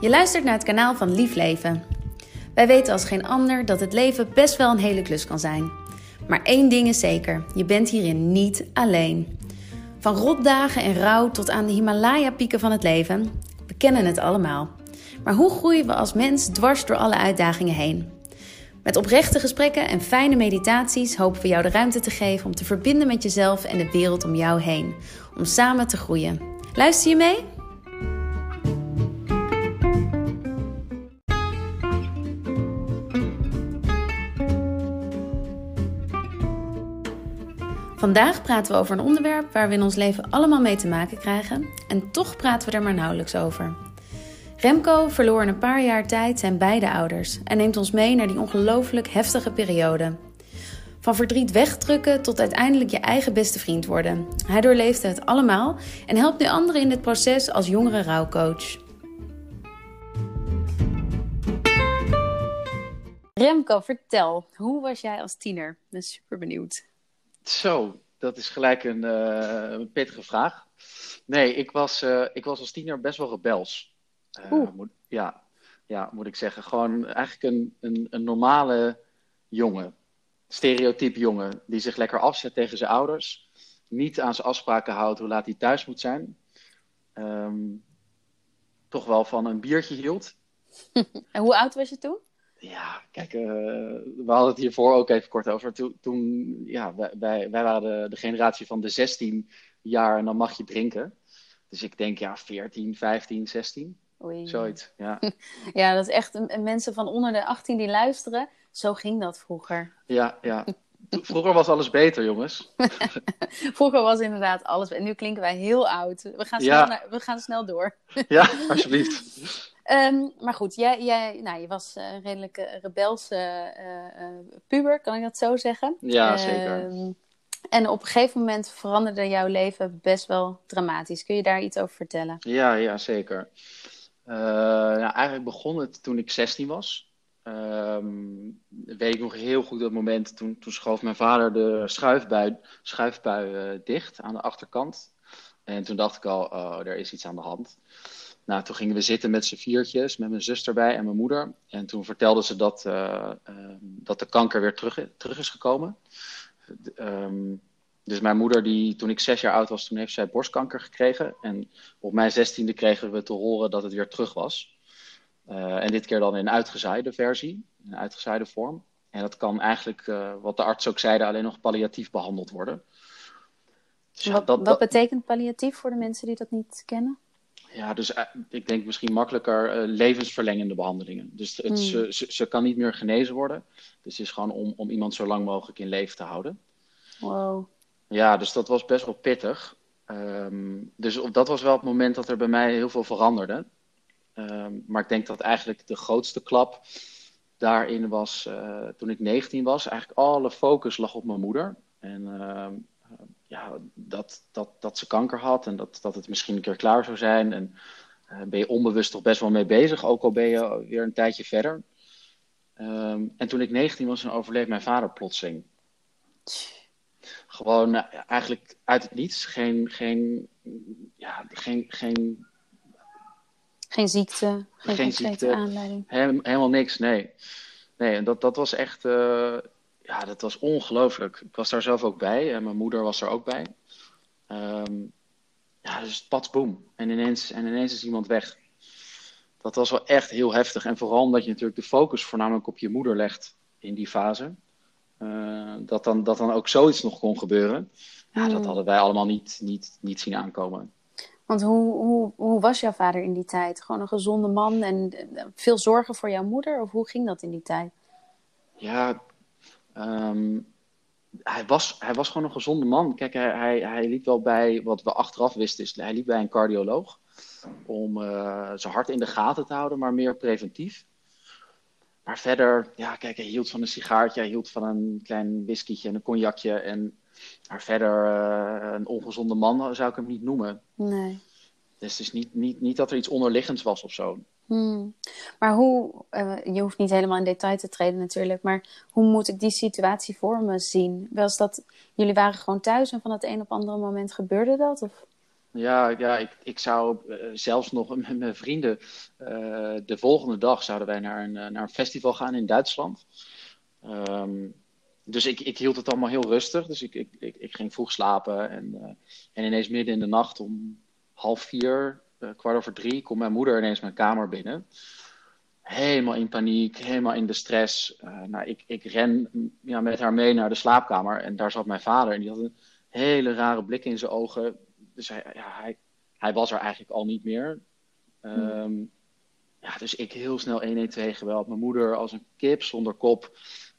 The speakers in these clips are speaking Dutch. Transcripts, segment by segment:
Je luistert naar het kanaal van Lief Leven. Wij weten als geen ander dat het leven best wel een hele klus kan zijn. Maar één ding is zeker: je bent hierin niet alleen. Van rotdagen en rouw tot aan de Himalaya-pieken van het leven, we kennen het allemaal. Maar hoe groeien we als mens dwars door alle uitdagingen heen? Met oprechte gesprekken en fijne meditaties hopen we jou de ruimte te geven om te verbinden met jezelf en de wereld om jou heen. Om samen te groeien. Luister je mee? Vandaag praten we over een onderwerp waar we in ons leven allemaal mee te maken krijgen en toch praten we er maar nauwelijks over. Remco verloor in een paar jaar tijd zijn beide ouders en neemt ons mee naar die ongelooflijk heftige periode. Van verdriet wegdrukken tot uiteindelijk je eigen beste vriend worden. Hij doorleefde het allemaal en helpt nu anderen in dit proces als jongere rouwcoach. Remco, vertel, hoe was jij als tiener? Ben super benieuwd. Zo, dat is gelijk een, uh, een pittige vraag. Nee, ik was, uh, ik was als tiener best wel rebels. Uh, moet, ja, ja, moet ik zeggen. Gewoon eigenlijk een, een, een normale jongen. Stereotype jongen. Die zich lekker afzet tegen zijn ouders. Niet aan zijn afspraken houdt hoe laat hij thuis moet zijn. Um, toch wel van een biertje hield. en hoe oud was je toen? Ja, kijk, uh, we hadden het hiervoor ook even kort over. Toen, toen ja, wij, wij, waren de, de, generatie van de 16 jaar en dan mag je drinken. Dus ik denk, ja, 14, 15, 16. Oei. Zoiets, ja. ja, dat is echt mensen van onder de 18 die luisteren. Zo ging dat vroeger. Ja, ja. Vroeger was alles beter, jongens. Vroeger was inderdaad alles. En nu klinken wij heel oud. We gaan snel, ja. naar, we gaan snel door. ja, alsjeblieft. Um, maar goed, jij, jij nou, je was een uh, redelijk uh, rebelse uh, puber, kan ik dat zo zeggen? Ja, zeker. Um, en op een gegeven moment veranderde jouw leven best wel dramatisch. Kun je daar iets over vertellen? Ja, ja zeker. nou, eigenlijk begon het toen ik 16 was. Um, weet ik nog heel goed dat moment. Toen, toen schoof mijn vader de schuifbui, schuifbui dicht aan de achterkant. En toen dacht ik al, oh, er is iets aan de hand. Nou, toen gingen we zitten met z'n viertjes, met mijn zus erbij en mijn moeder. En toen vertelde ze dat, uh, uh, dat de kanker weer terug, terug is gekomen. Um, dus mijn moeder, die, toen ik zes jaar oud was, toen heeft zij borstkanker gekregen. En op mijn zestiende kregen we te horen dat het weer terug was. Uh, en dit keer dan in een uitgezaaide versie, in uitgezaaide vorm. En dat kan eigenlijk, wat de arts ook zeiden, alleen nog palliatief behandeld worden. Dus wat, dat, wat betekent palliatief voor de mensen die dat niet kennen? Ja, dus uh, ik denk misschien makkelijker uh, levensverlengende behandelingen. Dus het, mm. ze, ze, ze, kan niet meer genezen worden. Dus het is gewoon om, om iemand zo lang mogelijk in leven te houden. Wow. Ja, dus dat was best wel pittig. Um, dus op, dat was wel het moment dat er bij mij heel veel veranderde. Um, maar ik denk dat eigenlijk de grootste klap daarin was uh, toen ik 19 was. Eigenlijk alle focus lag op mijn moeder. En ja, dat, dat, dat ze kanker had en dat, dat het misschien een keer klaar zou zijn. En uh, ben je onbewust toch best wel mee bezig, ook al ben je weer een tijdje verder. Um, en toen ik 19 was, overleed mijn vader plotseling. Gewoon uh, eigenlijk uit het niets. Geen, geen, ja, geen, geen, geen ziekte, geen, geen ziekte, aanleiding. He helemaal niks, nee. Nee, en dat, dat was echt. Uh, ja, dat was ongelooflijk. Ik was daar zelf ook bij en mijn moeder was er ook bij. Um, ja, dus pats boem. En ineens, en ineens is iemand weg. Dat was wel echt heel heftig. En vooral omdat je natuurlijk de focus voornamelijk op je moeder legt in die fase. Uh, dat, dan, dat dan ook zoiets nog kon gebeuren. Ja, dat hmm. hadden wij allemaal niet, niet, niet zien aankomen. Want hoe, hoe, hoe was jouw vader in die tijd? Gewoon een gezonde man en veel zorgen voor jouw moeder? Of hoe ging dat in die tijd? Ja, Um, hij, was, hij was gewoon een gezonde man. Kijk, hij, hij, hij liep wel bij, wat we achteraf wisten, is hij liep bij een cardioloog. Om uh, zijn hart in de gaten te houden, maar meer preventief. Maar verder, ja, kijk, hij hield van een sigaartje, hij hield van een klein whiskytje en een cognacje. En, maar verder, uh, een ongezonde man zou ik hem niet noemen. Nee. Dus het is niet, niet, niet dat er iets onderliggends was of zo. Hmm. Maar hoe, uh, je hoeft niet helemaal in detail te treden natuurlijk, maar hoe moet ik die situatie voor me zien? Was dat, jullie waren gewoon thuis en van het een op andere moment gebeurde dat? Of? Ja, ja ik, ik zou zelfs nog met mijn vrienden. de volgende dag zouden wij naar een, naar een festival gaan in Duitsland. Ehm, dus ik, ik hield het allemaal heel rustig. Dus ik, ik, ik, ik ging vroeg slapen. En, en ineens midden in de nacht om half vier, kwart over drie, komt mijn moeder ineens mijn kamer binnen helemaal in paniek, helemaal in de stress. Uh, nou, ik, ik ren ja, met haar mee naar de slaapkamer en daar zat mijn vader en die had een hele rare blik in zijn ogen. Dus hij, ja, hij, hij was er eigenlijk al niet meer. Um, ja, dus ik heel snel 112 geweld. Mijn moeder als een kip zonder kop.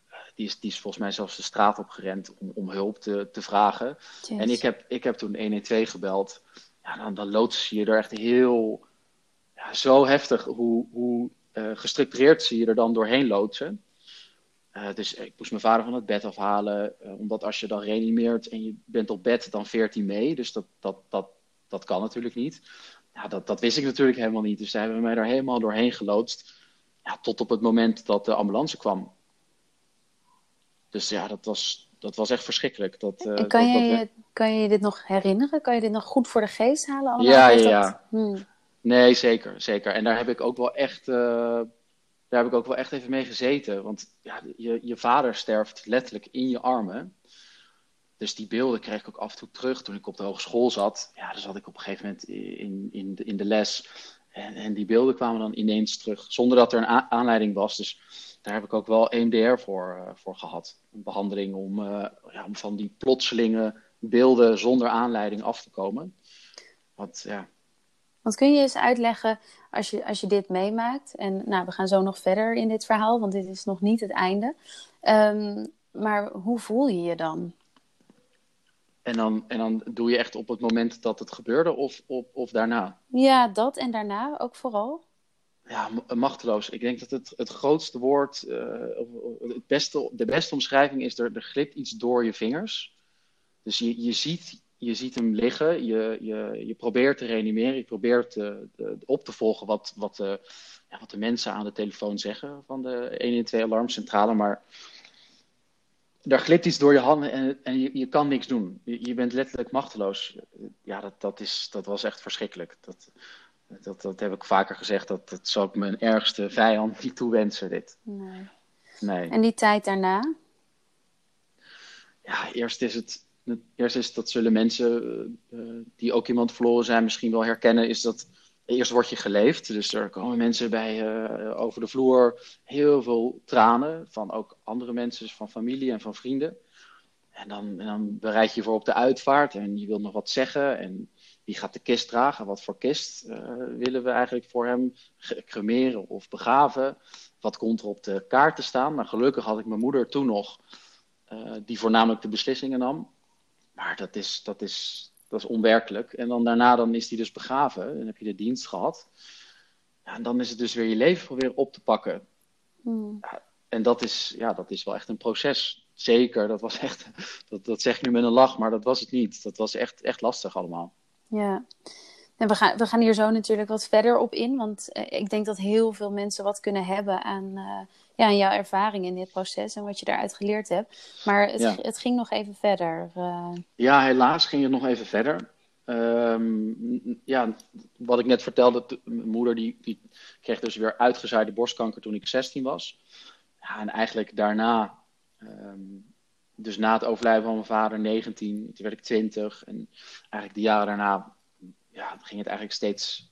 Uh, die, is, die is volgens mij zelfs de straat opgerend om, om hulp te, te vragen. En ik heb, ik heb toen 112 gebeld. Ja, dan, dan loodsen je er echt heel... Ja, zo heftig hoe, hoe uh, gestructureerd zie je er dan doorheen loodsen. Uh, dus ik moest mijn vader van het bed afhalen, uh, omdat als je dan reanimeert en je bent op bed, dan veert hij mee. Dus dat, dat, dat, dat kan natuurlijk niet. Ja, dat, dat wist ik natuurlijk helemaal niet. Dus daar hebben mij er helemaal doorheen geloodst. Ja, tot op het moment dat de ambulance kwam. Dus ja, dat was, dat was echt verschrikkelijk. Dat, uh, kan, dat, je, kan je dit nog herinneren? Kan je dit nog goed voor de geest halen? Allemaal? Ja, ja, ja. Hmm. Nee, zeker, zeker. En daar heb ik ook wel echt, uh, daar heb ik ook wel echt even mee gezeten. Want ja, je, je vader sterft letterlijk in je armen. Dus die beelden kreeg ik ook af en toe terug toen ik op de hogeschool zat. Ja, dan zat ik op een gegeven moment in, in, de, in de les. En, en die beelden kwamen dan ineens terug, zonder dat er een aanleiding was. Dus daar heb ik ook wel EMDR voor, uh, voor gehad. Een behandeling om, uh, ja, om van die plotselinge beelden zonder aanleiding af te komen. Want ja, want kun je eens uitleggen, als je, als je dit meemaakt, en nou, we gaan zo nog verder in dit verhaal, want dit is nog niet het einde. Um, maar hoe voel je je dan? En dan, en dan doe je echt op het moment dat het gebeurde of, of, of daarna? Ja, dat en daarna ook vooral. Ja, machteloos. Ik denk dat het, het grootste woord, uh, het beste, de beste omschrijving is, er, er glipt iets door je vingers. Dus je, je ziet je ziet hem liggen, je, je, je probeert te reanimeren, je probeert de, op te volgen wat, wat, de, ja, wat de mensen aan de telefoon zeggen van de 112 alarmcentrale, maar daar glipt iets door je handen en, en je, je kan niks doen. Je, je, bent letterlijk machteloos. Ja, dat, dat, is, dat was echt verschrikkelijk. Dat, dat, dat heb ik vaker gezegd, dat, dat zou ik mijn ergste vijand niet toewensen, dit. Nee. nee. En die tijd daarna? Ja, eerst is het eerst is dat zullen mensen uh, die ook iemand verloren zijn misschien wel herkennen, is dat eerst word je geleefd. Dus er komen mensen bij uh, over de vloer, heel veel tranen van ook andere mensen, van familie en van vrienden. En dan, en dan bereid je je voor op de uitvaart en je wil nog wat zeggen. En wie gaat de kist dragen? Wat voor kist willen we eigenlijk voor hem cremeren of begraven? Wat komt er op de kaart te staan? Maar gelukkig had ik mijn moeder toen nog, die voornamelijk de beslissingen nam. Maar dat is, dat is, dat is onwerkelijk. En dan daarna dan is hij dus begraven. En heb je de dienst gehad. Ja, en dan is het dus weer je leven proberen op te pakken. Hmm. Ja, en dat is, ja, dat is wel echt een proces. Zeker, dat was echt, dat, dat zeg ik nu met een lach, maar dat was het niet. Dat was echt, echt lastig allemaal. Ja, en we gaan, we gaan hier zo natuurlijk wat verder op in, want eh, ik denk dat heel veel mensen wat kunnen hebben aan, uh, ja, aan jouw ervaring in dit proces en wat je daaruit geleerd hebt. Maar het, het ging nog even verder. Uh... Ja, helaas ging het nog even verder. Um, ja, wat ik net vertelde, mijn moeder die, die kreeg dus weer uitgezaaide borstkanker toen ik 16 was. Ja, en eigenlijk daarna, um, dus na het overlijden van mijn vader 19, toen werd ik 20 en eigenlijk de jaren daarna ja, ging het eigenlijk steeds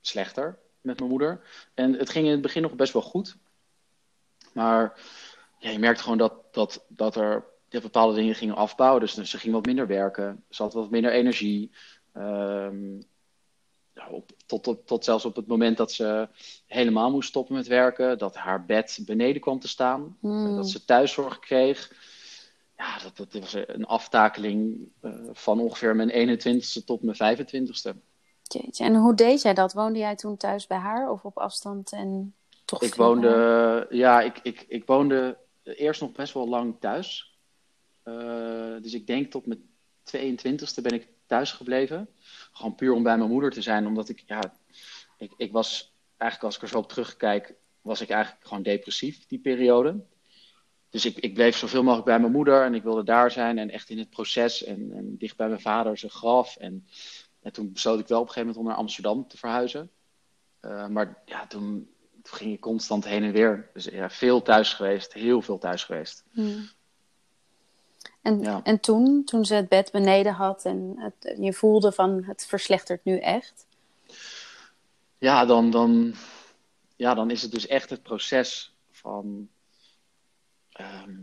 slechter met mijn moeder. En het ging in het begin nog best wel goed. Maar ja, je merkte gewoon dat, dat, dat er bepaalde dingen gingen afbouwen. Dus ze ging wat minder werken. Ze had wat minder energie. Um, op, tot, tot, tot, zelfs op het moment dat ze helemaal moest stoppen met werken. Dat haar bed beneden kwam te staan. Hmm. Dat ze thuiszorg kreeg. Ja, dat, dat was een aftakeling uh, van ongeveer mijn 21ste tot mijn 25ste. Jeetje. En hoe deed jij dat? Woonde jij toen thuis bij haar of op afstand en toch Ik woonde, ja, ik, ik, ik woonde eerst nog best wel lang thuis. Uh, dus ik denk tot mijn 22ste ben ik thuis gebleven. Gewoon puur om bij mijn moeder te zijn, omdat ik, ja, ik, ik was eigenlijk als ik er zo op terugkijk, was ik eigenlijk gewoon depressief die periode. Dus ik, ik bleef zoveel mogelijk bij mijn moeder en ik wilde daar zijn en echt in het proces en, en dicht bij mijn vader zijn graf. En En toen besloot ik wel op een gegeven moment om naar Amsterdam te verhuizen. maar ja, toen, ging ik constant heen en weer. Dus ja, veel thuis geweest, heel veel thuis geweest. Hmm. En, en toen, toen ze het bed beneden had en het, je voelde van het verslechtert nu echt? Ja, dan, dan, ja, dan is het dus echt het proces van, ehm,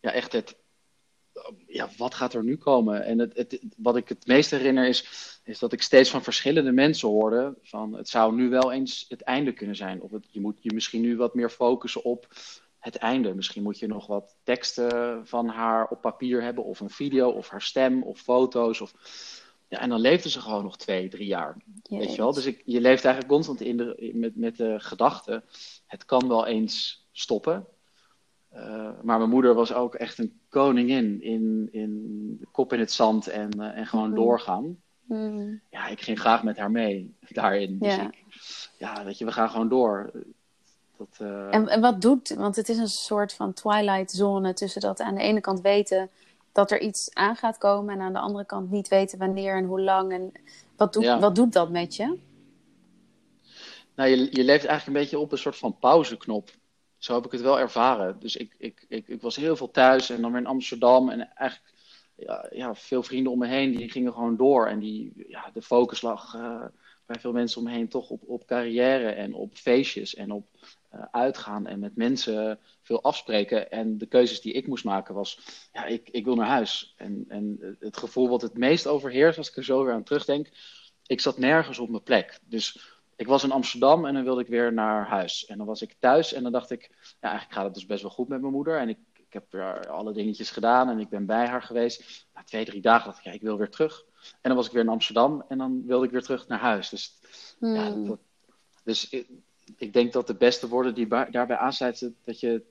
ja, echt het, ja, wat gaat er nu komen? En het, het, wat ik het meest herinner is, is dat ik steeds van verschillende mensen hoorde van het zou nu wel eens het einde kunnen zijn. Of het, je moet je misschien nu wat meer focussen op het einde. Misschien moet je nog wat teksten van haar op papier hebben, of een video, of haar stem, of foto's. Of... Ja, en dan leefde ze gewoon nog twee, drie jaar. Weet je wel? Dus ik, je leeft eigenlijk constant in de, met, met de gedachte: het kan wel eens stoppen. Uh, maar mijn moeder was ook echt een koningin in, in kop in het zand en, uh, en gewoon mm. doorgaan. Mm. Ja, ik ging graag met haar mee daarin. Dus ja. Ik, ja, weet je, we gaan gewoon door. Dat, uh... en, en wat doet, want het is een soort van twilight zone tussen dat aan de ene kant weten dat er iets aan gaat komen en aan de andere kant niet weten wanneer en hoe lang. En wat, doet, wat doet dat met je? Nou, je, je leeft eigenlijk een beetje op een soort van pauzeknop. Zo heb ik het wel ervaren. Dus ik, ik, ik, ik was heel veel thuis en dan weer in Amsterdam. En eigenlijk ja, ja, veel vrienden om me heen, die gingen gewoon door. En die, ja, de focus lag uh, bij veel mensen om me heen toch op, op carrière en op feestjes en op uh, uitgaan en met mensen veel afspreken. En de keuzes die ik moest maken was, ja, ik, ik wil naar huis. En, en het gevoel wat het meest overheerst, als ik er zo weer aan terugdenk, ik zat nergens op mijn plek. Dus ik was in Amsterdam en dan wilde ik weer naar huis. En dan was ik thuis en dan dacht ik, ja, eigenlijk gaat het dus best wel goed met mijn moeder. En ik, ik heb er alle dingetjes gedaan en ik ben bij haar geweest. Na twee, drie dagen dacht ik, ja, ik wil weer terug. En dan was ik weer in Amsterdam en dan wilde ik weer terug naar huis. Dus, ja, hmm. dat, dus ik, ik, denk dat de beste woorden die daarbij aansluiten, dat je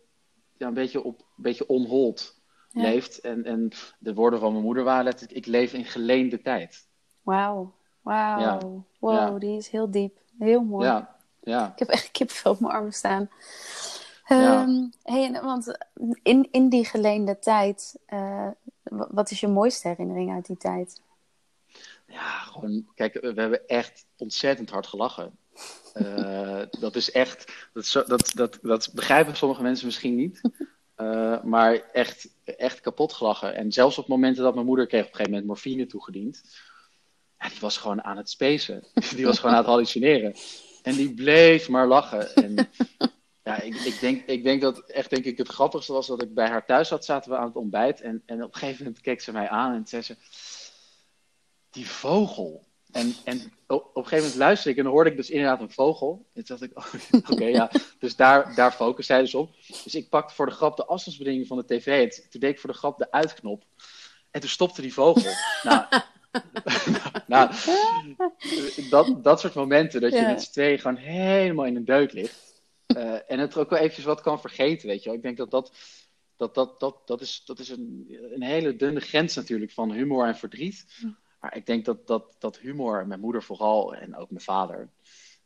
ja, een beetje op een beetje onhold leeft. En, en de woorden van mijn moeder waren letterlijk, ik leef in geleende tijd. Wauw, wauw. Wow, die is heel diep. Heel mooi. Ja, ja. Ik heb echt kipvel op mijn armen staan. Ja. Um, hey, want in, in die geleende tijd, uh, wat is je mooiste herinnering uit die tijd? Ja, gewoon, kijk, we hebben echt ontzettend hard gelachen. Uh, dat is echt, dat, dat, dat, dat begrijpen sommige mensen misschien niet. Uh, maar echt, echt kapot gelachen. En zelfs op momenten dat mijn moeder kreeg op een gegeven moment morfine toegediend. Ja, die was gewoon aan het spacen. Die was gewoon aan het hallucineren. En die bleef maar lachen. En ja, ik, ik, denk, ik denk dat echt denk ik het grappigste was dat ik bij haar thuis zat, zaten we aan het ontbijt. En, en op een gegeven moment keek ze mij aan en zei ze, die vogel. En, en op een gegeven moment luisterde ik en dan hoorde ik dus inderdaad een vogel. En toen dacht ik, oh, oké, ja. Dus daar, daar focus zij dus op. Dus ik pakte voor de grap de afstandsbediening van de tv. En toen deed ik voor de grap de uitknop. En toen stopte die vogel. nou, nou, dat, dat soort momenten, dat je met z'n tweeën gewoon helemaal in een deuk ligt. Uh, en het ook wel eventjes wat kan vergeten, weet je wel. Ik denk dat dat, dat, dat, dat, dat is, dat is een, een hele dunne grens natuurlijk van humor en verdriet. Maar ik denk dat, dat, dat humor, mijn moeder vooral en ook mijn vader,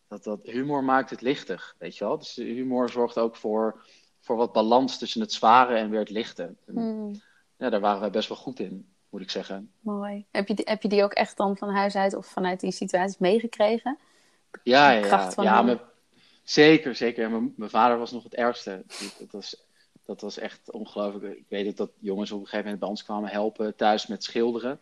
dat, dat humor maakt het lichtig, weet je wel. Dus humor zorgt ook voor, voor wat balans tussen het zware en weer het lichte. Hmm. Ja, daar waren wij best wel goed in moet ik zeggen. Mooi. Heb je, heb je die ook echt dan van huis uit of vanuit die situaties meegekregen? Ja, ja, ja. ja mijn, zeker, zeker. Mijn, mijn, vader was nog het ergste. Dat was, dat was echt ongelooflijk. Ik weet dat jongens op een gegeven moment bij ons kwamen helpen thuis met schilderen.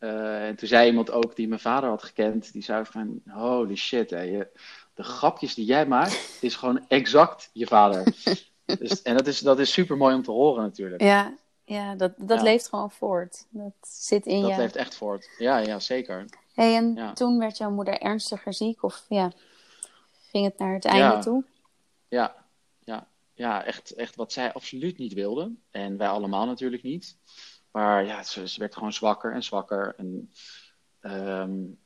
Uh, en toen zei iemand ook die mijn vader had gekend, die zei van, holy shit, hè, je, de grapjes die jij maakt, is gewoon exact je vader. dus, en dat is, dat is super mooi om te horen natuurlijk. Ja, ja, dat, dat leeft gewoon voort. Dat zit in je. Dat leeft echt voort. Ja, ja zeker. Hey, en toen werd jouw moeder ernstiger ziek? Of ja, ging het naar het einde toe? Ja, ja, ja echt, echt wat zij absoluut niet wilde. En wij allemaal natuurlijk niet. Maar ja, ze, ze werd gewoon zwakker en zwakker. En, um,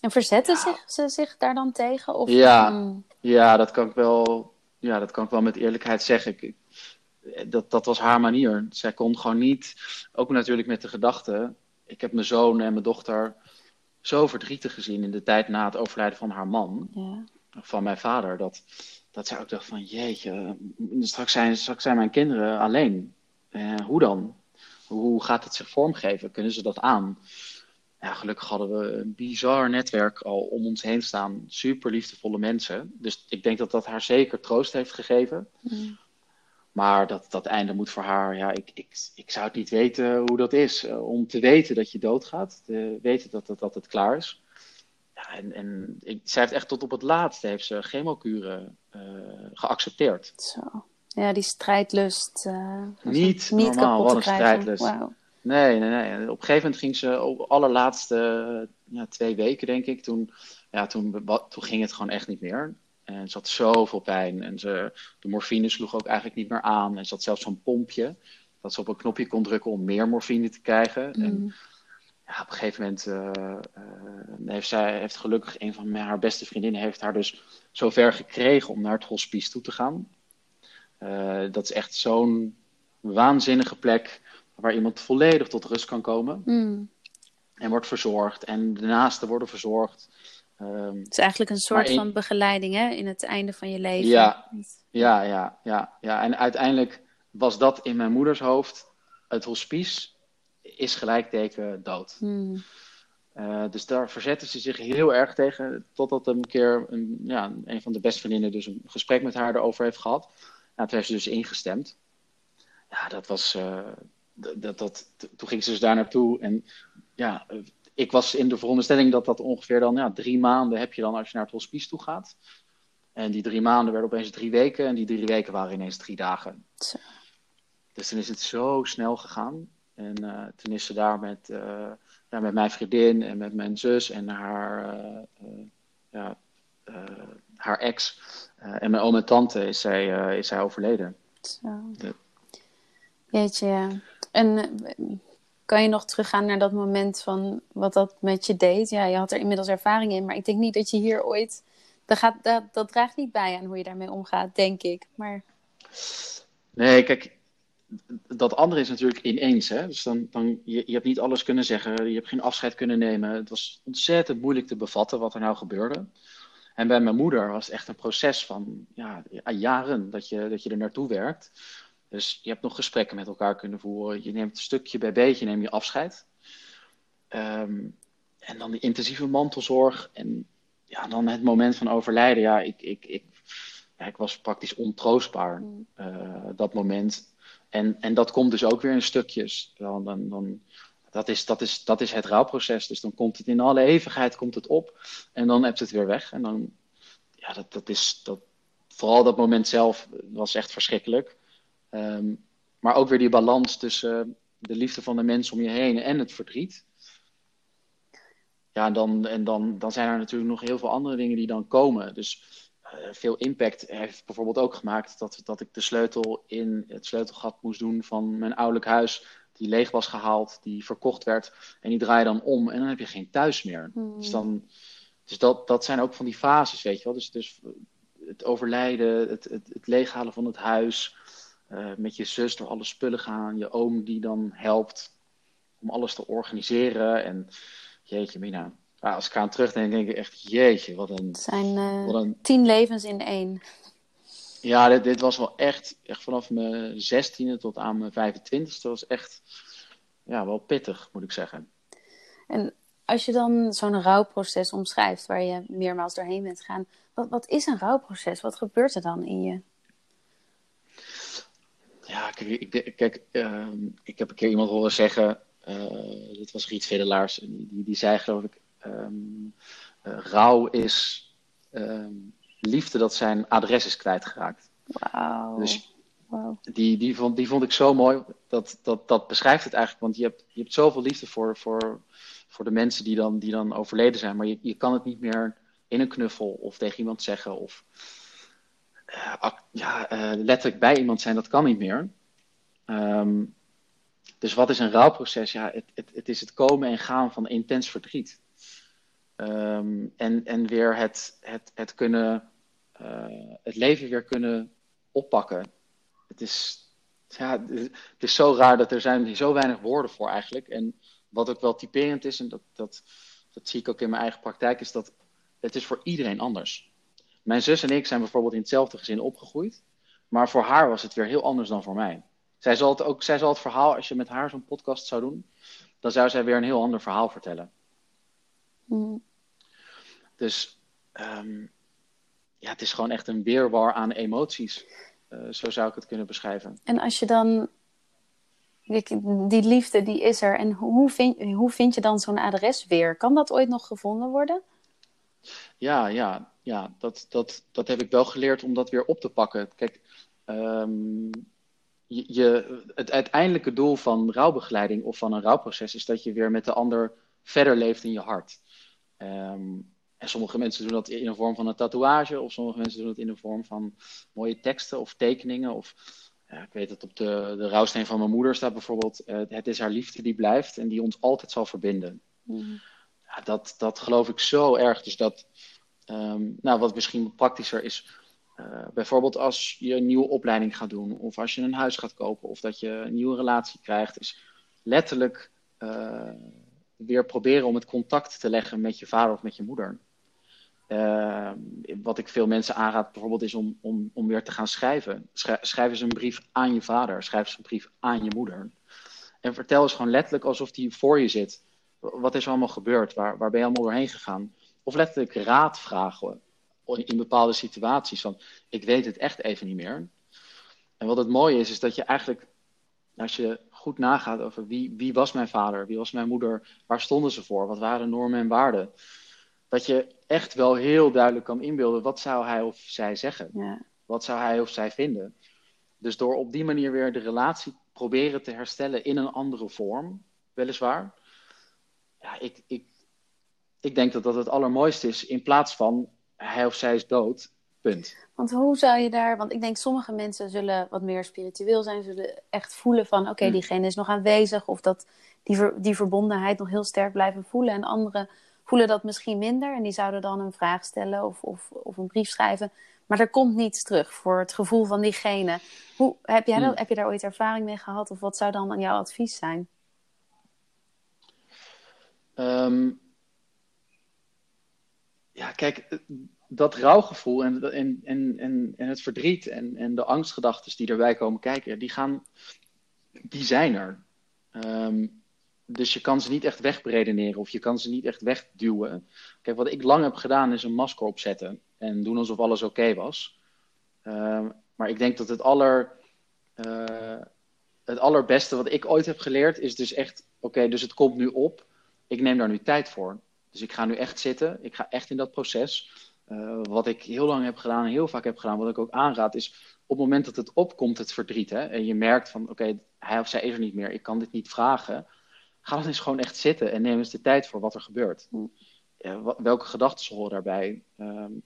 en verzette zich, ze zich daar dan tegen? Of, ja, ja, dat kan ik wel, ja, dat kan ik wel met eerlijkheid zeggen. Ik, dat, dat was haar manier. Zij kon gewoon niet, ook natuurlijk met de gedachte, ik heb mijn zoon en mijn dochter zo verdrietig gezien in de tijd na het overlijden van haar man, ja. van mijn vader, dat, dat zij ook dacht van, jeetje, straks zijn, straks zijn mijn kinderen alleen. Eh, hoe dan? Hoe gaat het zich vormgeven? Kunnen ze dat aan? ja, gelukkig hadden we een bizar netwerk al om ons heen staan. Super liefdevolle mensen. Dus ik denk dat dat haar zeker troost heeft gegeven. Mm. Maar dat, dat einde moet voor haar, ja, ik, ik, ik zou het niet weten hoe dat is. Uh, om te weten dat je doodgaat, te weten dat, dat, dat het klaar is. Ja, en en ik, zij heeft echt tot op het laatste heeft ze chemokuren uh, geaccepteerd. Zo. Ja, die strijdlust. Uh, niet, niet normaal, wat een strijdlust. Wow. Nee, nee, nee. Op een gegeven moment ging ze op de allerlaatste ja, twee weken, denk ik. Toen, ja, toen, toen ging het gewoon echt niet meer. En ze had zoveel pijn. En ze, de morfine sloeg ook eigenlijk niet meer aan. En ze had zelfs zo'n pompje. Dat ze op een knopje kon drukken om meer morfine te krijgen. Mm. En ja, op een gegeven moment uh, uh, heeft zij heeft gelukkig een van mijn, haar beste vriendinnen heeft haar dus zover gekregen om naar het hospice toe te gaan. Uh, dat is echt zo'n waanzinnige plek waar iemand volledig tot rust kan komen. Mm. En wordt verzorgd en de naasten worden verzorgd. Um, het is eigenlijk een soort van begeleiding hè, in het einde van je leven. Ja, ja, ja, ja, ja. En uiteindelijk was dat in mijn moeders hoofd. Het hospice is gelijkteken dood. Mm. Uh, dus daar verzetten ze zich heel erg tegen. Totdat een keer een, ja, een van de beste vriendinnen dus een gesprek met haar erover heeft gehad. Nou, toen heeft ze dus ingestemd. Ja, dat was. Uh, dat, dat, toen ging ze dus daar naartoe. En ja, ik was in de veronderstelling dat dat ongeveer dan ja, drie maanden heb je dan als je naar het hospice toe gaat. En die drie maanden werden opeens drie weken. En die drie weken waren ineens drie dagen. Zo. Dus toen is het zo snel gegaan. En uh, toen is ze daar met, uh, ja, met mijn vriendin en met mijn zus en haar, uh, ja, haar ex en mijn oom en tante is zij, is zij overleden. Zo. De... Jeetje, ja. En kan je nog teruggaan naar dat moment van wat dat met je deed? Ja, je had er inmiddels ervaring in, maar ik denk niet dat je hier ooit. Dat, gaat, dat, draagt niet bij aan hoe je daarmee omgaat, denk ik. Maar... Nee, kijk, dat andere is natuurlijk ineens. Hè? Dus dan, dan, je, je hebt niet alles kunnen zeggen, je hebt geen afscheid kunnen nemen. Het was ontzettend moeilijk te bevatten wat er nou gebeurde. En bij mijn moeder was het echt een proces van ja, jaren dat je, dat je er naartoe werkt. Dus je hebt nog gesprekken met elkaar kunnen voeren. Je neemt stukje bij beetje neem je afscheid. Um, en dan die intensieve mantelzorg. En ja, dan het moment van overlijden. Ja, ik, ik, ik, ja, ik was praktisch ontroostbaar Mm. uh, dat moment. En, en dat komt dus ook weer in stukjes. Dan, dan, dan, dat, is, dat, is, dat is het rouwproces. Dus dan komt het in alle eeuwigheid komt het op. En dan hebt het weer weg. En dan, ja, dat, dat is, dat, vooral dat moment zelf was echt verschrikkelijk. Um, maar ook weer die balans tussen de liefde van de mensen om je heen en het verdriet. Ja, dan, en dan, dan zijn er natuurlijk nog heel veel andere dingen die dan komen. Dus uh, veel impact heeft bijvoorbeeld ook gemaakt dat, dat ik de sleutel in het sleutelgat moest doen van mijn ouderlijk huis. Die leeg was gehaald, die verkocht werd. En die draai je dan om en dan heb je geen thuis meer. Mm. Dus, dan, dus dat, dat zijn ook van die fases, weet je wel. Dus, dus het overlijden, het, het, het leeghalen van het huis. Uh, met je zus door alle spullen gaan. Je oom die dan helpt om alles te organiseren. En jeetje mina. Als ik aan terugdenk, denk ik echt, jeetje, wat een... Het zijn uh, wat een... tien levens in één. Ja, dit, dit, was wel echt, echt vanaf mijn zestiende tot aan mijn 25 Dat was echt, ja, wel pittig, moet ik zeggen. En als je dan zo'n rouwproces omschrijft, waar je meermaals doorheen bent gegaan. Wat, wat is een rouwproces? Wat gebeurt er dan in je? Ja, kijk, ik, kijk uh, ik heb een keer iemand horen zeggen, uh, dit was Riet Vedelaars, die, die, die zei geloof ik, um, uh, rouw is um, liefde dat zijn adres is kwijtgeraakt. Wauw. Dus wow. die, die, vond, die vond ik zo mooi, dat, dat, dat beschrijft het eigenlijk, want je hebt, je hebt zoveel liefde voor, voor, voor de mensen die dan, die dan overleden zijn, maar je, je kan het niet meer in een knuffel of tegen iemand zeggen of ja, uh, letterlijk bij iemand zijn, dat kan niet meer. Um, dus wat is een rouwproces? Ja, het, het, het, is het komen en gaan van intens verdriet. Um, en, en weer het, het, het kunnen, uh, het leven weer kunnen oppakken. Het is, ja, het is zo raar dat er zijn zo weinig woorden voor eigenlijk. En wat ook wel typerend is, en dat, dat, dat zie ik ook in mijn eigen praktijk, is dat het is voor iedereen anders. Mijn zus en ik zijn bijvoorbeeld in hetzelfde gezin opgegroeid. Maar voor haar was het weer heel anders dan voor mij. Zij zal het, ook, zij zal het verhaal, als je met haar zo'n podcast zou doen, dan zou zij weer een heel ander verhaal vertellen. Mm. Dus ehm, ja, het is gewoon echt een weerwar aan emoties. Uh, zo zou ik het kunnen beschrijven. En als je dan die liefde die is er. En hoe vind, hoe vind je dan zo'n adres weer? Kan dat ooit nog gevonden worden? Ja, ja, ja dat, dat, dat heb ik wel geleerd om dat weer op te pakken. Kijk, um, je, het uiteindelijke doel van rouwbegeleiding of van een rouwproces is dat je weer met de ander verder leeft in je hart. Um, en sommige mensen doen dat in de vorm van een tatoeage, of sommige mensen doen dat in de vorm van mooie teksten of tekeningen. Of ja, ik weet dat op de, de rouwsteen van mijn moeder staat bijvoorbeeld: uh, Het is haar liefde die blijft en die ons altijd zal verbinden. Mm. Dat, dat geloof ik zo erg. Dus dat, um, nou, wat misschien praktischer is, uh, bijvoorbeeld als je een nieuwe opleiding gaat doen, of als je een huis gaat kopen, of dat je een nieuwe relatie krijgt, is letterlijk uh, weer proberen om het contact te leggen met je vader of met je moeder. Uh, wat ik veel mensen aanraad bijvoorbeeld is om, om, om weer te gaan schrijven. Schrijf eens een brief aan je vader. Schrijf eens een brief aan je moeder. En vertel eens gewoon letterlijk alsof die voor je zit. Wat is er allemaal gebeurd? Waar, waar ben je allemaal doorheen gegaan? Of letterlijk raad vragen in bepaalde situaties. Van, ik weet het echt even niet meer. En wat het mooie is, is dat je eigenlijk, als je goed nagaat over wie, wie was mijn vader, wie was mijn moeder, waar stonden ze voor, wat waren normen en waarden dat je echt wel heel duidelijk kan inbeelden wat zou hij of zij zeggen. Ja. Wat zou hij of zij vinden. Dus door op die manier weer de relatie proberen te herstellen in een andere vorm, weliswaar. Ja, ik, ik, ik denk dat dat het allermooiste is in plaats van hij of zij is dood, punt. Want hoe zou je daar, want ik denk sommige mensen zullen wat meer spiritueel zijn, zullen echt voelen van oké, hmm. diegene is nog aanwezig of dat die, ver, die verbondenheid nog heel sterk blijven voelen. En anderen voelen dat misschien minder en die zouden dan een vraag stellen of, of, of een brief schrijven. Maar er komt niets terug voor het gevoel van diegene. Hoe, heb, jij dat, hmm. heb je daar ooit ervaring mee gehad of wat zou dan jouw advies zijn? Um, ja, kijk, dat rouwgevoel en, en, en, en, het verdriet en, en de angstgedachten die erbij komen kijken, die gaan, die zijn er. Um, dus je kan ze niet echt wegredeneren of je kan ze niet echt wegduwen. Kijk, wat ik lang heb gedaan is een masker opzetten en doen alsof alles oké was. Uh, maar ik denk dat het, aller, uh, het allerbeste wat ik ooit heb geleerd is dus echt, oké, dus het komt nu op. Ik neem daar nu tijd voor. Dus ik ga nu echt zitten. Ik ga echt in dat proces. Uh, wat ik heel lang heb gedaan en heel vaak heb gedaan, wat ik ook aanraad, is op het moment dat het opkomt, het verdriet. Hè, en je merkt van, oké, hij of zij is er niet meer. Ik kan dit niet vragen ga dan eens gewoon echt zitten en neem eens de tijd voor wat er gebeurt. Ja, welke gedachten horen daarbij? Um,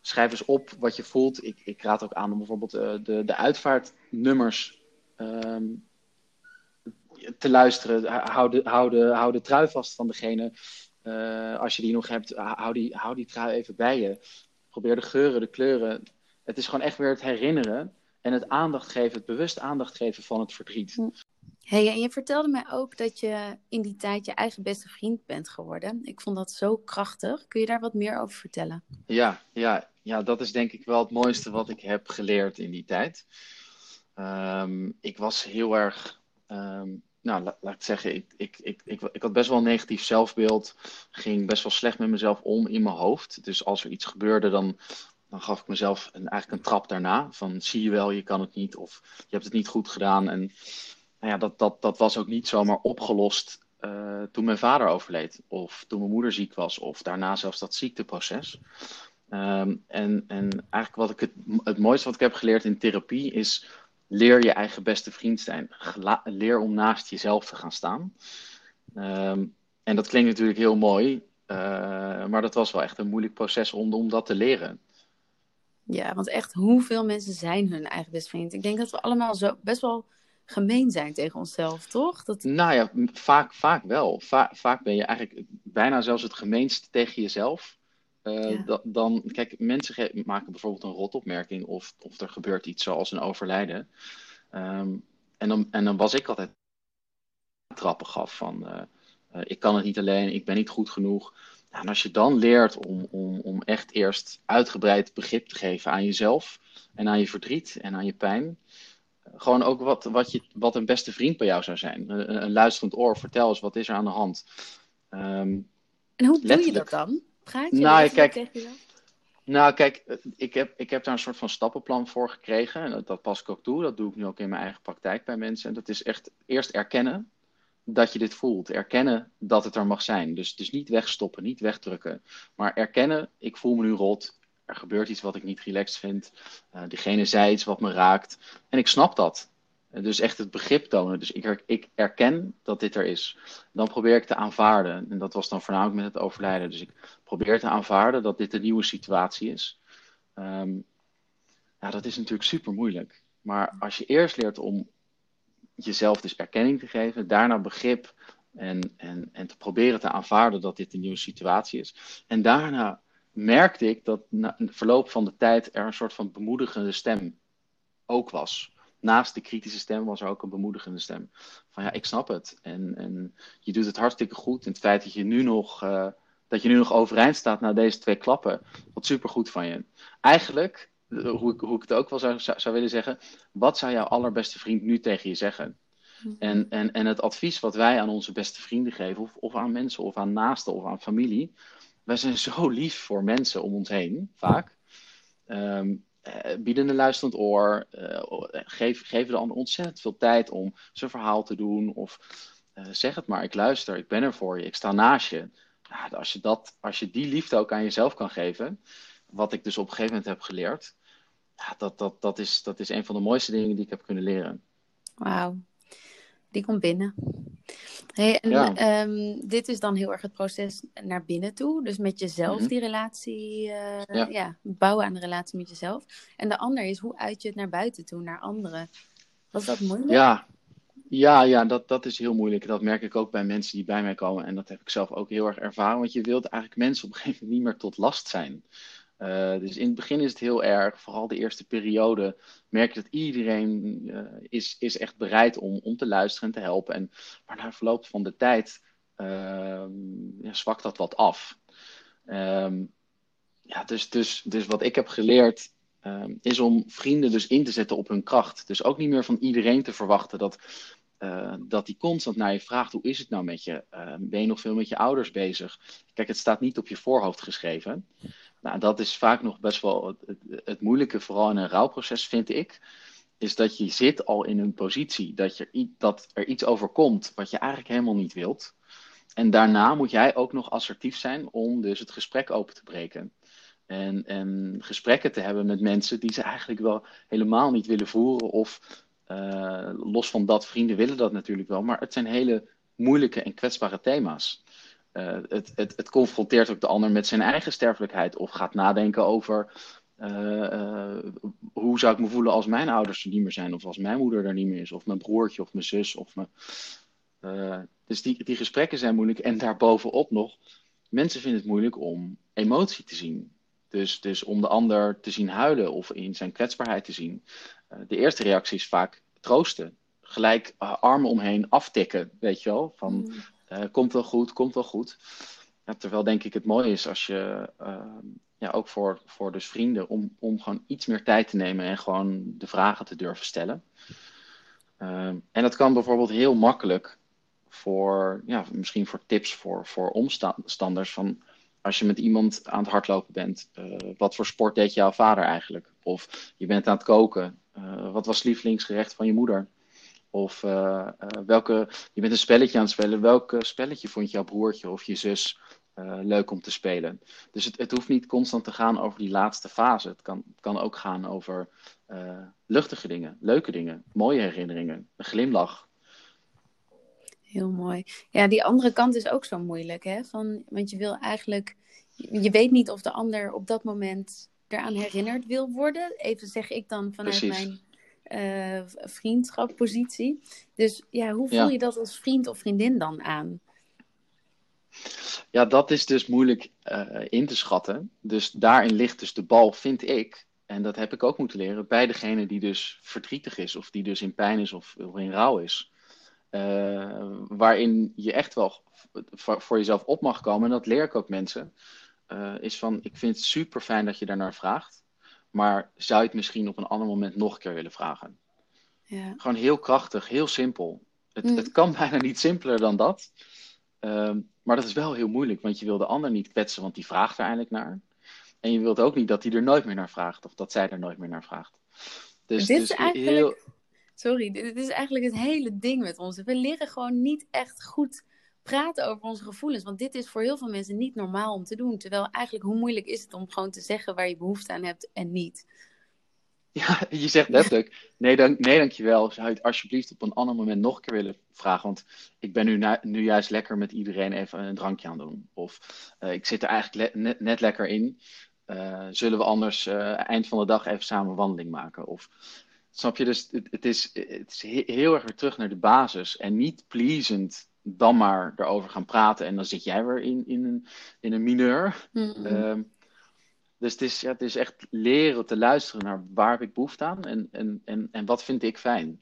schrijf eens op wat je voelt. Ik, ik raad ook aan om bijvoorbeeld uh, de, de uitvaartnummers um, te luisteren. Hou de, hou, de, hou de trui vast van degene. Uh, als je die nog hebt, hou die, hou die trui even bij je. Probeer de geuren, de kleuren. Het is gewoon echt weer het herinneren en het aandacht geven, het bewust aandacht geven van het verdriet. Hey, en je vertelde mij ook dat je in die tijd je eigen beste vriend bent geworden. Ik vond dat zo krachtig. Kun je daar wat meer over vertellen? Ja, ja, ja dat is denk ik wel het mooiste wat ik heb geleerd in die tijd. Um, ik was heel erg, um, nou la, laat ik zeggen, ik, ik, ik, ik, had best wel een negatief zelfbeeld. Ging best wel slecht met mezelf om in mijn hoofd. Dus als er iets gebeurde, dan dan gaf ik mezelf een, eigenlijk een trap daarna. Van zie je wel, je kan het niet. Of je hebt het niet goed gedaan. En nou ja, dat, dat, dat was ook niet zomaar opgelost uh, toen mijn vader overleed. Of toen mijn moeder ziek was. Of daarna zelfs dat ziekteproces. Um, en, en eigenlijk wat ik het, het mooiste wat ik heb geleerd in therapie is... Leer je eigen beste vriend zijn. leer om naast jezelf te gaan staan. Um, en dat klinkt natuurlijk heel mooi. Uh, maar dat was wel echt een moeilijk proces om, om dat te leren. Ja, want echt, hoeveel mensen zijn hun eigen beste vriend? Ik denk dat we allemaal zo best wel gemeen zijn tegen onszelf, toch? Dat... Nou ja, vaak, vaak wel. vaak ben je eigenlijk bijna zelfs het gemeenst tegen jezelf. Uh, dan, kijk, mensen maken bijvoorbeeld een rotopmerking of, of er gebeurt iets zoals een overlijden. Um, en, dan, en dan was ik altijd trappen gaf van uh, uh, ik kan het niet alleen, ik ben niet goed genoeg. Nou, en als je dan leert om, om, om echt eerst uitgebreid begrip te geven aan jezelf en aan je verdriet en aan je pijn, gewoon ook wat, wat, je, wat een beste vriend bij jou zou zijn. Een, een luisterend oor, vertel eens wat is er aan de hand. Um, En hoe doe je dat dan? Praat je nou, kijk, tegen? Nou, kijk, ik heb, ik heb daar een soort van stappenplan voor gekregen. En dat, dat pas ik ook toe. Dat doe ik nu ook in mijn eigen praktijk bij mensen. En dat is echt eerst erkennen dat je dit voelt. Erkennen dat het er mag zijn. Dus, dus niet wegstoppen, niet wegdrukken. Maar erkennen, ik voel me nu rot. Er gebeurt iets wat ik niet relaxed vind. Uh, diegene zei iets wat me raakt. En ik snap dat. Dus echt het begrip tonen. Dus ik, ik erken dat dit er is. Dan probeer ik te aanvaarden. En dat was dan voornamelijk met het overlijden. Dus ik probeer te aanvaarden dat dit een nieuwe situatie is. Um, ja, dat is natuurlijk super moeilijk. Maar als je eerst leert om jezelf dus erkenning te geven, daarna begrip en, en, en te proberen te aanvaarden dat dit een nieuwe situatie is. En daarna merkte ik dat na verloop van de tijd er een soort van bemoedigende stem ook was naast de kritische stem was er ook een bemoedigende stem. Van ja, ik snap het. En, en je doet het hartstikke goed. En het feit dat je nu nog, uh, dat je nu nog overeind staat na deze twee klappen, wat supergoed van je. Eigenlijk, eh, hoe ik, hoe ik het ook wel zou, zou, willen zeggen, wat zou jouw allerbeste vriend nu tegen je zeggen? Mhm. En, en, en het advies wat wij aan onze beste vrienden geven, of, of aan mensen, of aan naasten, of aan familie. Wij zijn zo lief voor mensen om ons heen, vaak. Um, uh, bieden een luisterend oor. Uh, geef, geven de ander ontzettend veel tijd om zijn verhaal te doen. Of zeg het maar, ik luister, ik ben er voor je, ik sta naast je. Nou, als, je dat, als je die liefde ook aan jezelf kan geven, wat ik dus op een gegeven moment heb geleerd, ja, dat, dat, dat, is, dat is een van de mooiste dingen die ik heb kunnen leren. Wauw, die komt binnen. Hey, en ehm, dit is dan heel erg het proces naar binnen toe. Dus met jezelf mhm. die relatie, uh, ja. bouwen aan de relatie met jezelf. En de ander is, hoe uit je het naar buiten toe, naar anderen? Was dat moeilijk? Ja, ja, ja dat, dat is heel moeilijk. Dat merk ik ook bij mensen die bij mij komen. En dat heb ik zelf ook heel erg ervaren. Want je wilt eigenlijk mensen op een gegeven moment niet meer tot last zijn. Uh, dus in het begin is het heel erg, vooral de eerste periode, merk je dat iedereen uh, is, is echt bereid om, om te luisteren en te helpen. En, maar na verloop van de tijd ja, zwakt dat wat af. Um, ja, dus, dus, dus wat ik heb geleerd um, is om vrienden dus in te zetten op hun kracht. Dus ook niet meer van iedereen te verwachten dat, uh, dat die constant naar je vraagt: hoe is het nou met je? ben je nog veel met je ouders bezig? Kijk, het staat niet op je voorhoofd geschreven. Nou, dat is vaak nog best wel het, het, moeilijke, vooral in een rouwproces, vind ik. Is dat je zit al in een positie dat, je, dat er iets overkomt wat je eigenlijk helemaal niet wilt. En daarna moet jij ook nog assertief zijn om dus het gesprek open te breken. En, en gesprekken te hebben met mensen die ze eigenlijk wel helemaal niet willen voeren. Of uh, los van dat, vrienden willen dat natuurlijk wel. Maar het zijn hele moeilijke en kwetsbare thema's. Uh, het, het, het, confronteert ook de ander met zijn eigen sterfelijkheid. Of gaat nadenken over uh, uh, hoe zou ik me voelen als mijn ouders er niet meer zijn. Of als mijn moeder er niet meer is. Of mijn broertje of mijn zus. Of mijn, dus die, die gesprekken zijn moeilijk. En daarbovenop nog, mensen vinden het moeilijk om emotie te zien. Dus, dus om de ander te zien huilen of in zijn kwetsbaarheid te zien. de eerste reactie is vaak troosten. Gelijk armen omheen aftikken, weet je wel. Van, mm. Uh, komt wel goed, komt wel goed. Terwijl denk ik het mooi is als je, uh, ja, ook voor, voor dus vrienden, om, om gewoon iets meer tijd te nemen en gewoon de vragen te durven stellen. Uh, en dat kan bijvoorbeeld heel makkelijk voor, ja, misschien voor tips voor, voor omstanders. Van als je met iemand aan het hardlopen bent, uh, wat voor sport deed jouw vader eigenlijk? Of je bent aan het koken, uh, wat was lievelingsgerecht van je moeder? Of uh, welke, je bent een spelletje aan het spelen. Welk spelletje vond jouw broertje of je zus uh, leuk om te spelen? Dus het, het, hoeft niet constant te gaan over die laatste fase. Het kan, het kan ook gaan over luchtige dingen, leuke dingen, mooie herinneringen, een glimlach. Heel mooi. Ja, die andere kant is ook zo moeilijk, hè? Van, want je wil eigenlijk, je weet niet of de ander op dat moment eraan herinnerd wil worden. Even zeg ik dan vanuit Precies. mijn uh, vriendschappositie. Dus ja, hoe voel je dat als vriend of vriendin dan aan? Ja, dat is dus moeilijk uh, in te schatten. Dus daarin ligt dus de bal, vind ik, en dat heb ik ook moeten leren, bij degene die dus verdrietig is, of die dus in pijn is of, of in rouw is. Uh, waarin je echt wel voor, voor, jezelf op mag komen, en dat leer ik ook mensen, is van, ik vind het super fijn dat je daarnaar vraagt. Maar zou je het misschien op een ander moment nog een keer willen vragen? Ja. Gewoon heel krachtig, heel simpel. Het, mm. het kan bijna niet simpeler dan dat. Um, Maar dat is wel heel moeilijk, want je wil de ander niet kwetsen, want die vraagt er eindelijk naar. En je wilt ook niet dat hij er nooit meer naar vraagt, of dat zij er nooit meer naar vraagt. Dus, dit is dus eigenlijk, heel... sorry, dit is eigenlijk het hele ding met ons. We leren gewoon niet echt goed praten over onze gevoelens. Want dit is voor heel veel mensen niet normaal om te doen. Terwijl eigenlijk, hoe moeilijk is het om gewoon te zeggen waar je behoefte aan hebt en niet? Ja, je zegt letterlijk, nee, dank, nee dankjewel. Zou je het alsjeblieft op een ander moment nog een keer willen vragen? Want ik ben nu, nu juist lekker met iedereen even een drankje aan doen. Of uh, ik zit er eigenlijk net, net, lekker in. Uh, zullen we anders uh, eind van de dag even samen wandeling maken? Of snap je, dus het, het, is, het is heel erg weer terug naar de basis. En niet pleasend dan maar erover gaan praten. En dan zit jij weer in, in, een, in een mineur. Mm -hmm. Dus het is, ja, het is echt leren te luisteren naar waar heb ik behoefte aan en, en, en, en wat vind ik fijn.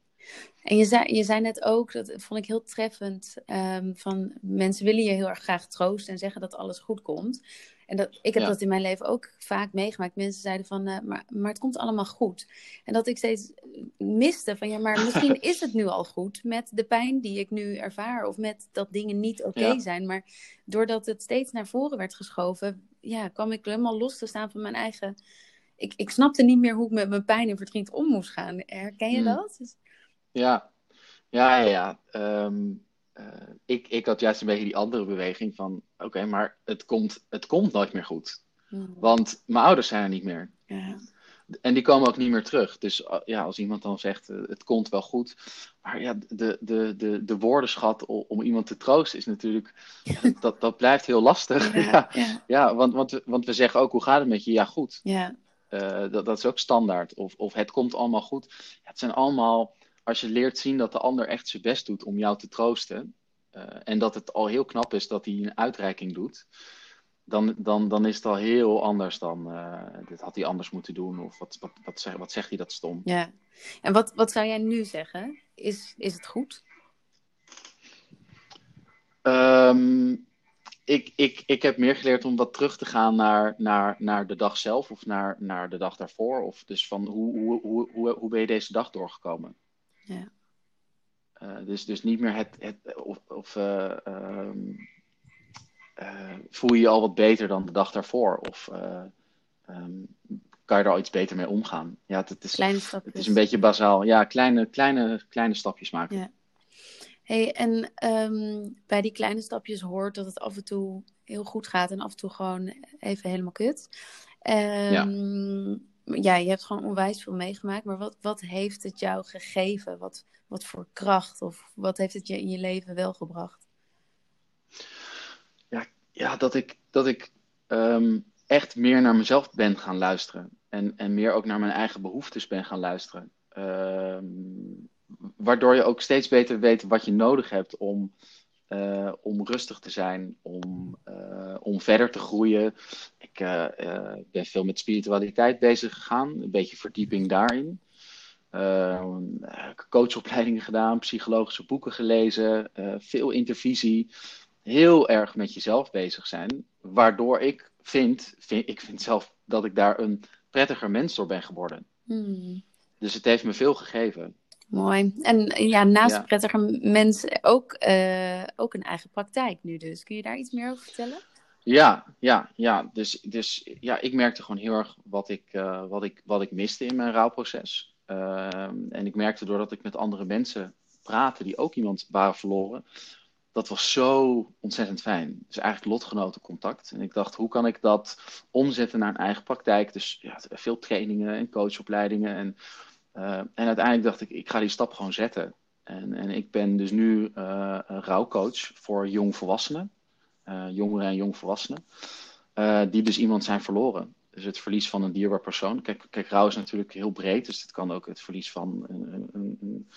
En je zei, je zei net ook, dat vond ik heel treffend, um, van mensen willen je heel erg graag troosten en zeggen dat alles goed komt. En dat, ik heb dat in mijn leven ook vaak meegemaakt. Mensen zeiden van, uh, maar, maar het komt allemaal goed. En dat ik steeds miste van, ja, maar misschien is het nu al goed met de pijn die ik nu ervaar. Of met dat dingen niet oké okay ja. zijn. Maar doordat het steeds naar voren werd geschoven, ja, kwam ik helemaal los te staan van mijn eigen... Ik, ik snapte niet meer hoe ik met mijn pijn en verdriet om moest gaan. Herken je hmm. dat? Dus... Ja, ja, ja. ja. Um, uh, ik, ik had juist een beetje die andere beweging van... Oké, okay, maar het komt, het komt nooit meer goed. Hmm. Want mijn ouders zijn er niet meer. En die komen ook niet meer terug. Dus ja, als iemand dan zegt, uh, het komt wel goed. Maar ja, de, de, de, de woordenschat om, om iemand te troosten is natuurlijk... dat, dat blijft heel lastig. Ja, ja. want, want, we, want we zeggen ook, hoe gaat het met je? Ja, goed. Ja. Uh, dat, dat is ook standaard. Of, of het komt allemaal goed. Ja, het zijn allemaal... Als je leert zien dat de ander echt zijn best doet om jou te troosten... Uh, en dat het al heel knap is dat hij een uitreiking doet dan, dan, dan is het al heel anders dan uh, dit had hij anders moeten doen. Of wat, wat, wat, zeg, wat zegt hij dat stom? Ja, en wat, wat zou jij nu zeggen? Is, is het goed? Um, ik, ik, ik heb meer geleerd om wat terug te gaan naar, naar, naar de dag zelf of naar, naar de dag daarvoor. Of dus van hoe, hoe, hoe, hoe, hoe ben je deze dag doorgekomen? Ja. Uh, dus, dus niet meer het, het of, of uh, um, uh, voel je je al wat beter dan de dag daarvoor? Of um, kan je er al iets beter mee omgaan? Ja, het, het is, kleine stapjes. Het is een beetje bazaal. Ja, kleine, kleine, kleine stapjes maken. Ja. Hey, en um, bij die kleine stapjes hoort dat het af en toe heel goed gaat en af en toe gewoon even helemaal kut. Um, ja. Ja, je hebt gewoon onwijs veel meegemaakt, maar wat, wat heeft het jou gegeven? Wat, wat voor kracht of wat heeft het je in je leven wel gebracht? ja, dat ik, dat ik um, echt meer naar mezelf ben gaan luisteren. En, en meer ook naar mijn eigen behoeftes ben gaan luisteren. Um, waardoor je ook steeds beter weet wat je nodig hebt om, uh, om rustig te zijn, om, uh, om verder te groeien. Ik uh, ben veel met spiritualiteit bezig gegaan, een beetje verdieping daarin. coachopleidingen gedaan, psychologische boeken gelezen, veel intervisie heel erg met jezelf bezig zijn. Waardoor ik vind, vind ik vind zelf dat ik daar een prettiger mens door ben geworden. Hmm. Dus het heeft me veel gegeven. Mooi. En ja, naast ja. prettiger mens ook, uh, ook een eigen praktijk nu dus. Kun je daar iets meer over vertellen? Ja, ja, ja. Dus, dus ja, ik merkte gewoon heel erg wat ik, uh, wat ik, wat ik miste in mijn rouwproces. Uh, en ik merkte doordat ik met andere mensen praatte die ook iemand waren verloren, dat was zo ontzettend fijn. Dus eigenlijk lotgenotencontact. En ik dacht, hoe kan ik dat omzetten naar een eigen praktijk? Dus ja, veel trainingen en coachopleidingen. En, uh, en uiteindelijk dacht ik, ik ga die stap gewoon zetten. En, en ik ben dus nu uh, rouwcoach voor jongvolwassenen. Uh, jongeren en jongvolwassenen. die dus iemand zijn verloren. Dus het verlies van een dierbaar persoon. Kijk, kijk, rouw is natuurlijk heel breed. Dus het kan ook het verlies van een, een, een,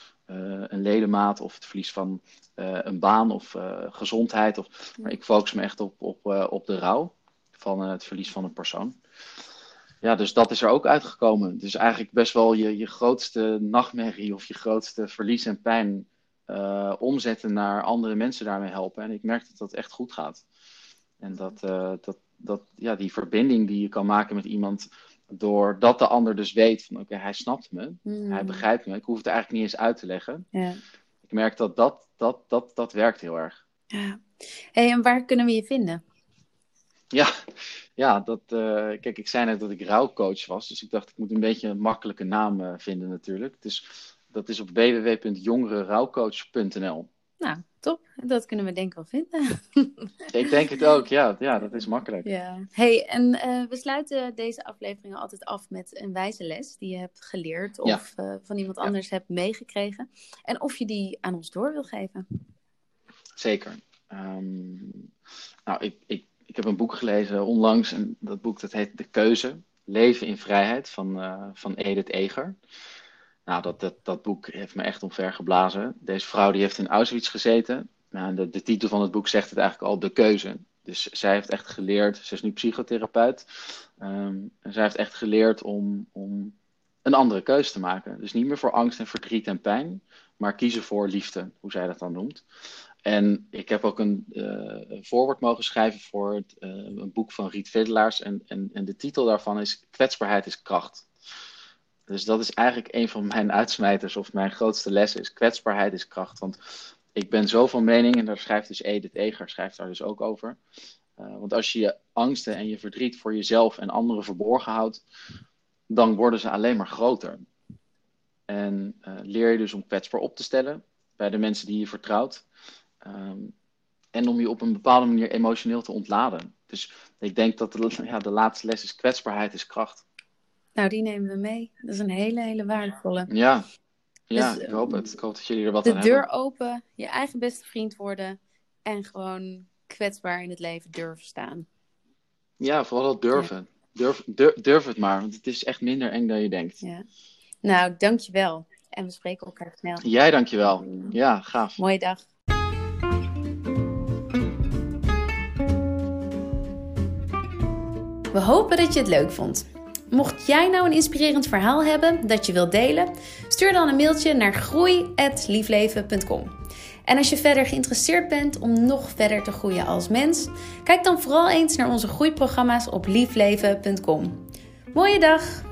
een ledemaat of het verlies van een baan of gezondheid. Of, maar ik focus me echt op, op, op de rouw van het verlies van een persoon. Ja, dus dat is er ook uitgekomen. Dus eigenlijk best wel je, je grootste nachtmerrie of je grootste verlies en pijn omzetten naar andere mensen daarmee helpen. En ik merk dat dat echt goed gaat. En dat, dat, dat ja, die verbinding die je kan maken met iemand doordat de ander dus weet van oké, hij snapt me, mm. hij begrijpt me, ik hoef het eigenlijk niet eens uit te leggen. Ja. Ik merk dat dat, dat, dat dat werkt heel erg. Ja. Hey, en waar kunnen we je vinden? Ja, ja dat, uh, kijk, ik zei net dat ik rouwcoach was, dus ik dacht ik moet een beetje een makkelijke naam uh, vinden natuurlijk. Dus dat is op www.jongerenrouwcoach.nl. Nou, top. Dat kunnen we denk ik wel vinden. ik denk het ook, ja. Ja, dat is makkelijk. Ja. Hey, en uh, we sluiten deze afleveringen altijd af met een wijze les die je hebt geleerd of ja. van iemand anders ja. hebt meegekregen. En of je die aan ons door wil geven. Zeker. Um, nou, ik, ik ik heb een boek gelezen onlangs en dat boek dat heet De Keuze, Leven in Vrijheid van, uh, van Edith Eger. Nou, dat, dat, dat boek heeft me echt omver geblazen. Deze vrouw die heeft in Auschwitz gezeten. Nou, de, de titel van het boek zegt het eigenlijk al, De Keuze. Dus zij heeft echt geleerd, ze is nu psychotherapeut, um, en zij heeft echt geleerd om, om een andere keuze te maken. Dus niet meer voor angst en verdriet en pijn, maar kiezen voor liefde, hoe zij dat dan noemt. En ik heb ook een uh, voorwoord mogen schrijven voor het, uh, een boek van Riet Vedelaars. En, en, en de titel daarvan is Kwetsbaarheid is kracht. Dus dat is eigenlijk een van mijn uitsmijters of mijn grootste lessen is kwetsbaarheid is kracht. Want ik ben zo van mening, en daar schrijft dus Edith Eger schrijft daar dus ook over. Uh, want als je je angsten en je verdriet voor jezelf en anderen verborgen houdt, dan worden ze alleen maar groter. En leer je dus om kwetsbaar op te stellen bij de mensen die je vertrouwt. Um, en om je op een bepaalde manier emotioneel te ontladen. Dus ik denk dat de, ja, de laatste les is kwetsbaarheid is kracht. Nou, die nemen we mee. Dat is een hele, hele waardevolle. Ja, ja dus, ik hoop het. Ik hoop dat jullie er wat de aan hebben. De deur open, je eigen beste vriend worden en gewoon kwetsbaar in het leven durven staan. Ja, vooral dat durven. Ja. Durf, durf, durf het maar, want het is echt minder eng dan je denkt. Ja. Nou, dankjewel. En we spreken elkaar snel. Jij dankjewel. Ja, gaaf. Mooie dag. We hopen dat je het leuk vond. Mocht jij nou een inspirerend verhaal hebben dat je wilt delen, stuur dan een mailtje naar groei@liefleven.com. En als je verder geïnteresseerd bent om nog verder te groeien als mens, kijk dan vooral eens naar onze groeiprogramma's op liefleven.com. Mooie dag!